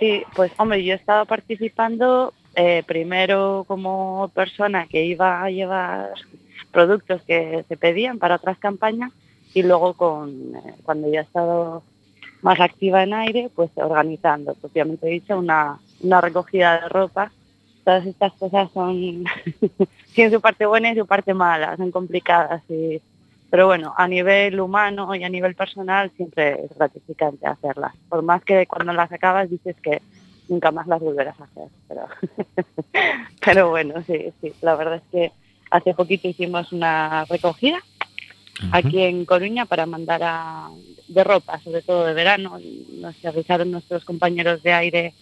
Sí, pues hombre, yo he estado participando eh, primero como persona que iba a llevar productos que se pedían para otras campañas y luego con eh, cuando ya he estado más activa en aire, pues organizando, propiamente dicho, una, una recogida de ropa. Todas estas cosas son, tienen su parte buena y su parte mala, son complicadas. Y, pero bueno, a nivel humano y a nivel personal siempre es gratificante hacerlas. Por más que cuando las acabas dices que nunca más las volverás a hacer. Pero, pero bueno, sí, sí. La verdad es que hace poquito hicimos una recogida aquí en Coruña para mandar a, de ropa, sobre todo de verano. Nos avisaron nuestros compañeros de aire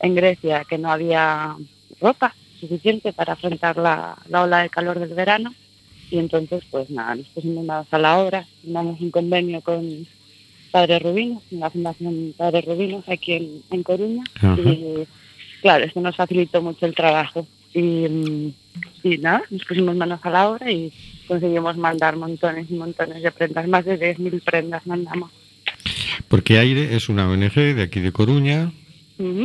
en Grecia que no había ropa suficiente para afrontar la, la ola de calor del verano. Y entonces, pues nada, nos pusimos manos a la obra, firmamos un convenio con Padre Rubinos, en la Fundación Padre Rubinos aquí en, en Coruña. Ajá. Y claro, esto nos facilitó mucho el trabajo. Y, mm, y nada, nos pusimos manos a la obra y conseguimos mandar montones y montones de prendas, más de 10.000 prendas mandamos. Porque Aire es una ONG de aquí de Coruña.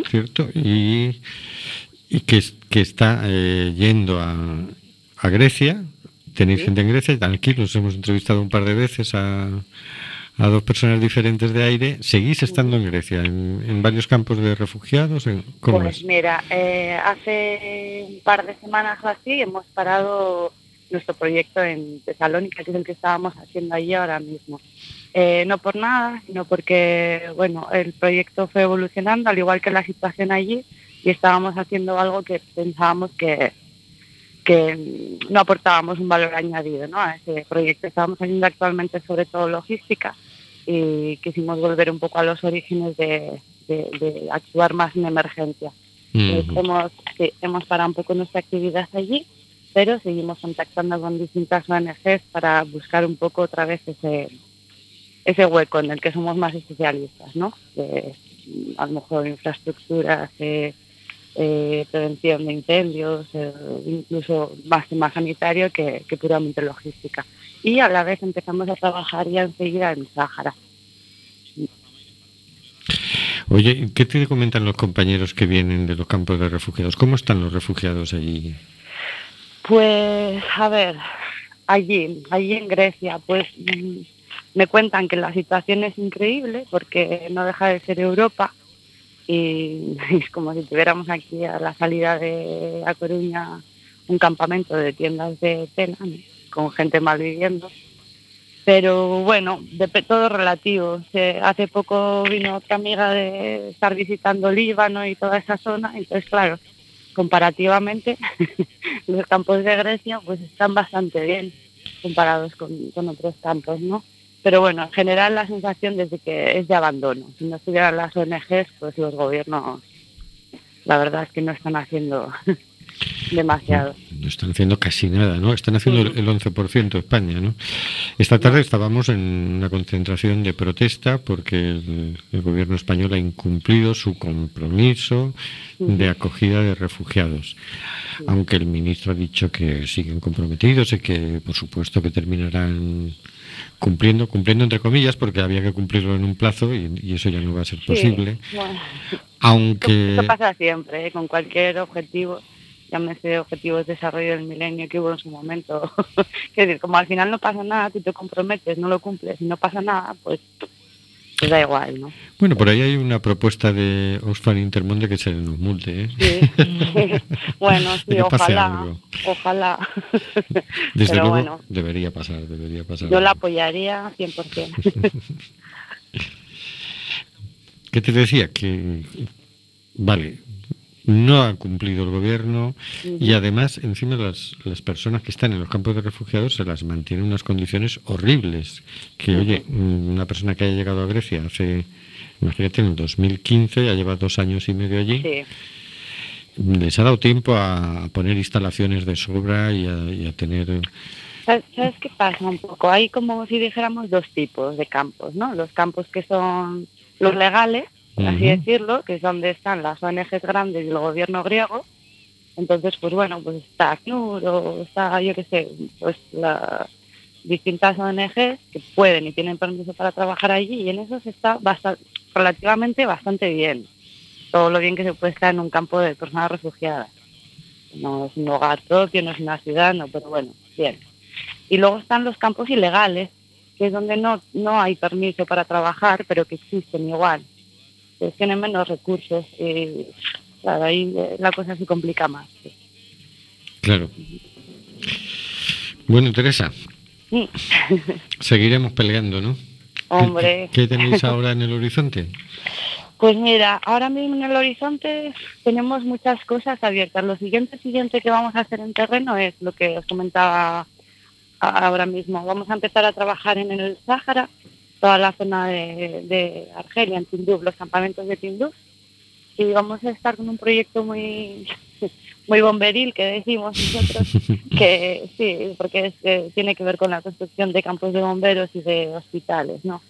¿cierto? Y, y que, es- que está eh, yendo a, a Grecia. Tenéis Sí. gente en Grecia, aquí los hemos entrevistado un par de veces a, a dos personas diferentes de aire. ¿Seguís estando en Grecia? ¿En, en varios campos de refugiados? ¿En- ¿Cómo Pues es? mira, eh, hace un par de semanas o así hemos parado nuestro proyecto en Tesalónica, que es el que estábamos haciendo allí ahora mismo. Eh, no por nada, sino porque bueno, el proyecto fue evolucionando, al igual que la situación allí, y estábamos haciendo algo que pensábamos que, que no aportábamos un valor añadido ¿no? a ese proyecto. Estábamos haciendo actualmente sobre todo logística y quisimos volver un poco a los orígenes de, de- de actuar más en emergencia. Hemos, sí, hemos parado un poco nuestra actividad allí, pero seguimos contactando con distintas ONGs para buscar un poco otra vez ese, ese hueco en el que somos más especialistas, ¿no? De, mm, a lo mejor infraestructuras, eh, eh, prevención de incendios, eh, incluso más tema sanitario que, que puramente logística. Y a la vez empezamos a trabajar ya enseguida en Sáhara. Oye, ¿qué te comentan los compañeros que vienen de los campos de refugiados? ¿Cómo están los refugiados allí? Pues, a ver, allí, allí en Grecia, pues mm, me cuentan que la situación es increíble porque no deja de ser Europa y es como si tuviéramos aquí a la salida de A Coruña un campamento de tiendas de tela con gente mal viviendo. Pero bueno, dep- todo relativo. Hace poco vino otra amiga de estar visitando Líbano y toda esa zona, entonces claro, comparativamente los campos de Grecia pues están bastante bien comparados con, con otros campos, ¿no? Pero bueno, en general la sensación desde que es de abandono. Si no estuvieran las ONGs, pues los gobiernos, la verdad es que no están haciendo demasiado. No están haciendo casi nada, ¿no? Están haciendo el el 11% España, ¿no? Esta tarde estábamos en una concentración de protesta porque el, el gobierno español ha incumplido su compromiso de acogida de refugiados. Aunque el ministro ha dicho que siguen comprometidos y que, por supuesto, que terminarán cumpliendo, cumpliendo entre comillas, porque había que cumplirlo en un plazo y, y eso ya no va a ser Sí, posible. bueno, Aunque Eso pasa siempre, ¿eh? con cualquier objetivo, llámese objetivos de desarrollo del milenio que hubo en su momento. es decir, como al final no pasa nada, tú te comprometes, no lo cumples y no pasa nada, pues, pues da igual, ¿no? Bueno, por ahí hay una propuesta de Oxfam Intermonde que se nos multe, ¿eh? Sí. bueno, sí, ojalá, ojalá. Desde Pero luego bueno, debería pasar, debería pasar. yo la apoyaría 100%. ¿Qué te decía? Que, vale, no ha cumplido el gobierno y además encima las, las personas que están en los campos de refugiados se las mantienen en unas condiciones horribles. Que, oye, mm, una persona que haya llegado a Grecia hace, imagínate, en el 2015, ya lleva dos años y medio allí, Sí. les ha dado tiempo a poner instalaciones de sobra y a, y a tener... ¿Sabes sabes qué pasa un poco? Hay como si dijéramos dos tipos de campos, ¿no? Los campos que son los legales, por así decirlo, que es donde están las ONGs grandes y el gobierno griego. Entonces, pues bueno, pues está ACNUR o está, yo qué sé, pues las distintas ONGs que pueden y tienen permiso para trabajar allí y en eso se está basta- relativamente bastante bien. Todo lo bien que se puede estar en un campo de personas refugiadas. No es un hogar propio, no es una ciudad, no, pero bueno, bien. Y luego están los campos ilegales, que es donde no, no hay permiso para trabajar, pero que existen igual. Tienen menos recursos y claro, ahí eh, la cosa se complica más. Claro. Bueno, Teresa, Sí. seguiremos peleando, ¿no? Hombre. ¿Qué tenéis ahora en el horizonte? Pues mira, ahora mismo en el horizonte tenemos muchas cosas abiertas. Lo siguiente, siguiente que vamos a hacer en terreno es lo que os comentaba ahora mismo. Vamos a empezar a trabajar en el Sáhara, toda la zona de, de Argelia, en Tinduf, los campamentos de Tinduf. Y vamos a estar con un proyecto muy muy bomberil que decimos nosotros, que sí, porque es, eh, tiene que ver con la construcción de campos de bomberos y de hospitales, ¿no?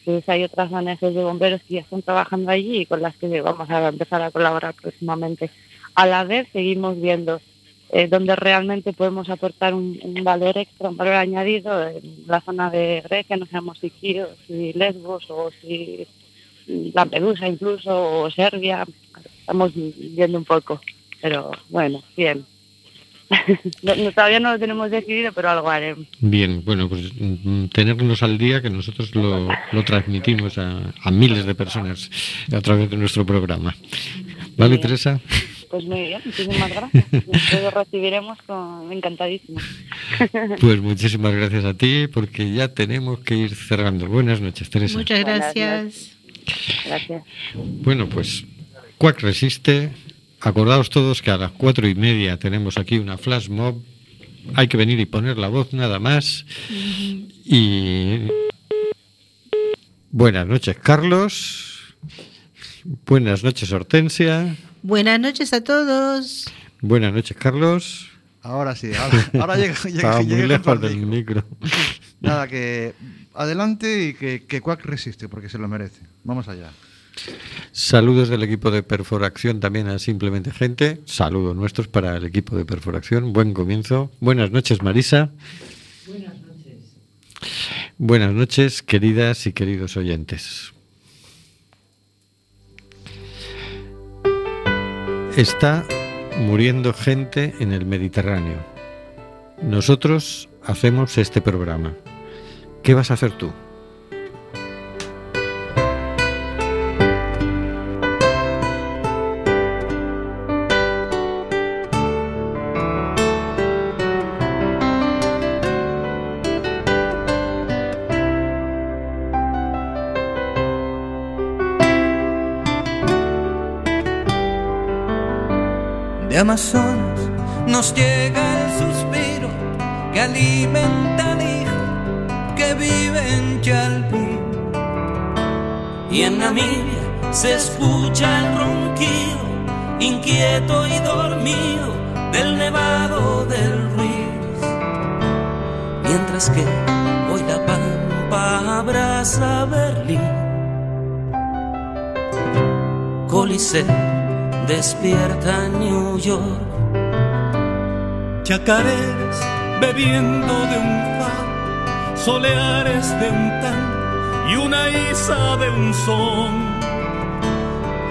Entonces hay otras ONGs de bomberos que ya están trabajando allí y con las que vamos a empezar a colaborar próximamente. A la vez seguimos viendo eh, donde realmente podemos aportar un, un valor extra, un valor añadido en la zona de Grecia, no sabemos si Quíos, si Lesbos o si Lampedusa incluso, o Serbia. Estamos viendo un poco, pero bueno, bien. No- no- todavía no lo tenemos decidido, pero algo haremos. Bien, bueno, pues mm, tenernos al día que nosotros lo, lo transmitimos a, a miles de personas a través de nuestro programa. ¿Vale. Teresa? Pues muy bien, muchísimas gracias. Nosotros lo recibiremos con encantadísimos. Pues muchísimas gracias a ti porque ya tenemos que ir cerrando. Buenas noches, Teresa. Muchas gracias. Gracias. Bueno, pues Cuac resiste. Acordaos todos que a las cuatro y media tenemos aquí una flash mob. Hay que venir y poner la voz nada más. Y buenas noches, Carlos. Buenas noches, Hortensia. Buenas noches a todos. Buenas noches, Carlos. Ahora sí, ahora, ahora llega, llega, Estaba muy llega lejos del micro. micro. Nada, que adelante y que, que Quack resiste, porque se lo merece. Vamos allá. Saludos del equipo de perforación también a Simplemente Gente. Saludos nuestros para el equipo de perforación. Buen comienzo. Buenas noches, Marisa. Buenas noches. Buenas noches, queridas y queridos oyentes. Está muriendo gente en el Mediterráneo. Nosotros hacemos este programa. ¿Qué vas a hacer tú? Nos llega el suspiro que alimenta al hijo que vive en Chalpín. Y en Namibia se escucha el ronquido, inquieto y dormido, del nevado del Ruiz. Mientras que hoy la pampa abraza Berlín. Coliseo despierta New York. Chacareras bebiendo de un far, soleares de un tan y una isa de un son.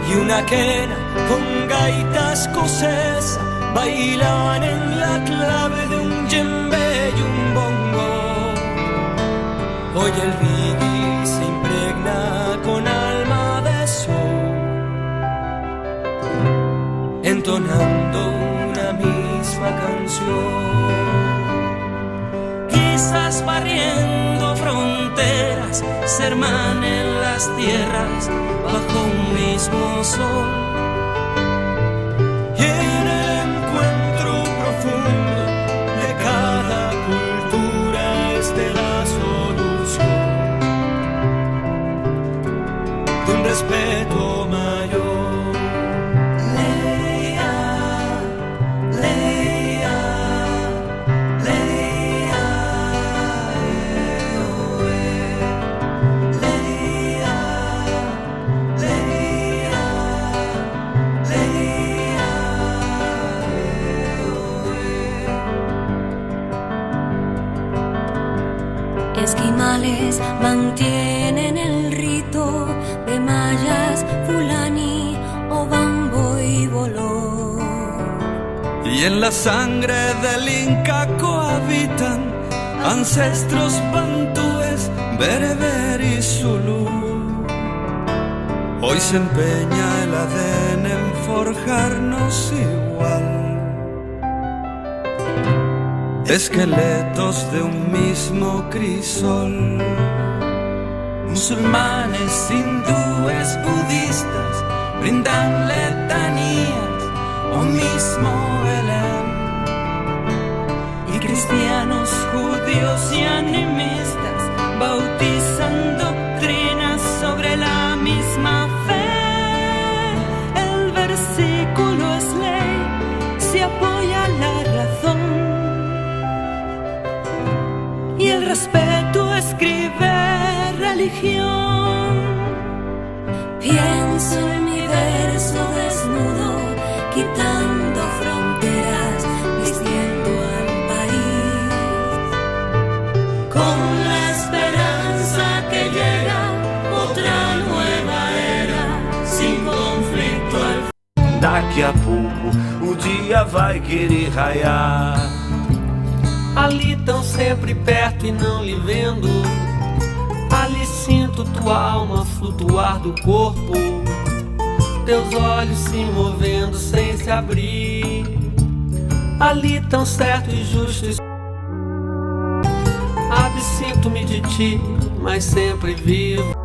y una quena con gaita escocesa bailan en la clave de un djembe y un bongo. Hoy el entonando una misma canción. Quizás barriendo fronteras, se hermanen las tierras bajo un mismo sol. Y en el encuentro profundo de cada cultura esté la solución de un respeto mantienen el rito de mayas, fulani o bambo y boló. Y en la sangre del Inca cohabitan ancestros bantúes, bereber y zulú. Hoy se empeña el ADN en forjarnos igual. Esqueletos de un mismo crisol. Musulmanes, hindúes, budistas brindan letanías o mismo Belén. Y cristianos, judíos y animistas bautizan religión. Pienso en mi verso desnudo, quitando fronteras, vistiendo al país. Con la esperanza que llega otra nueva era sin conflito al Daqui a pouco o dia vai querer raiar. Ali tão sempre perto e não lhe vendo. Sinto tua alma flutuar do corpo. Teus olhos se movendo sem se abrir. Ali tão certo e justo. Absinto-me de ti, mas sempre vivo.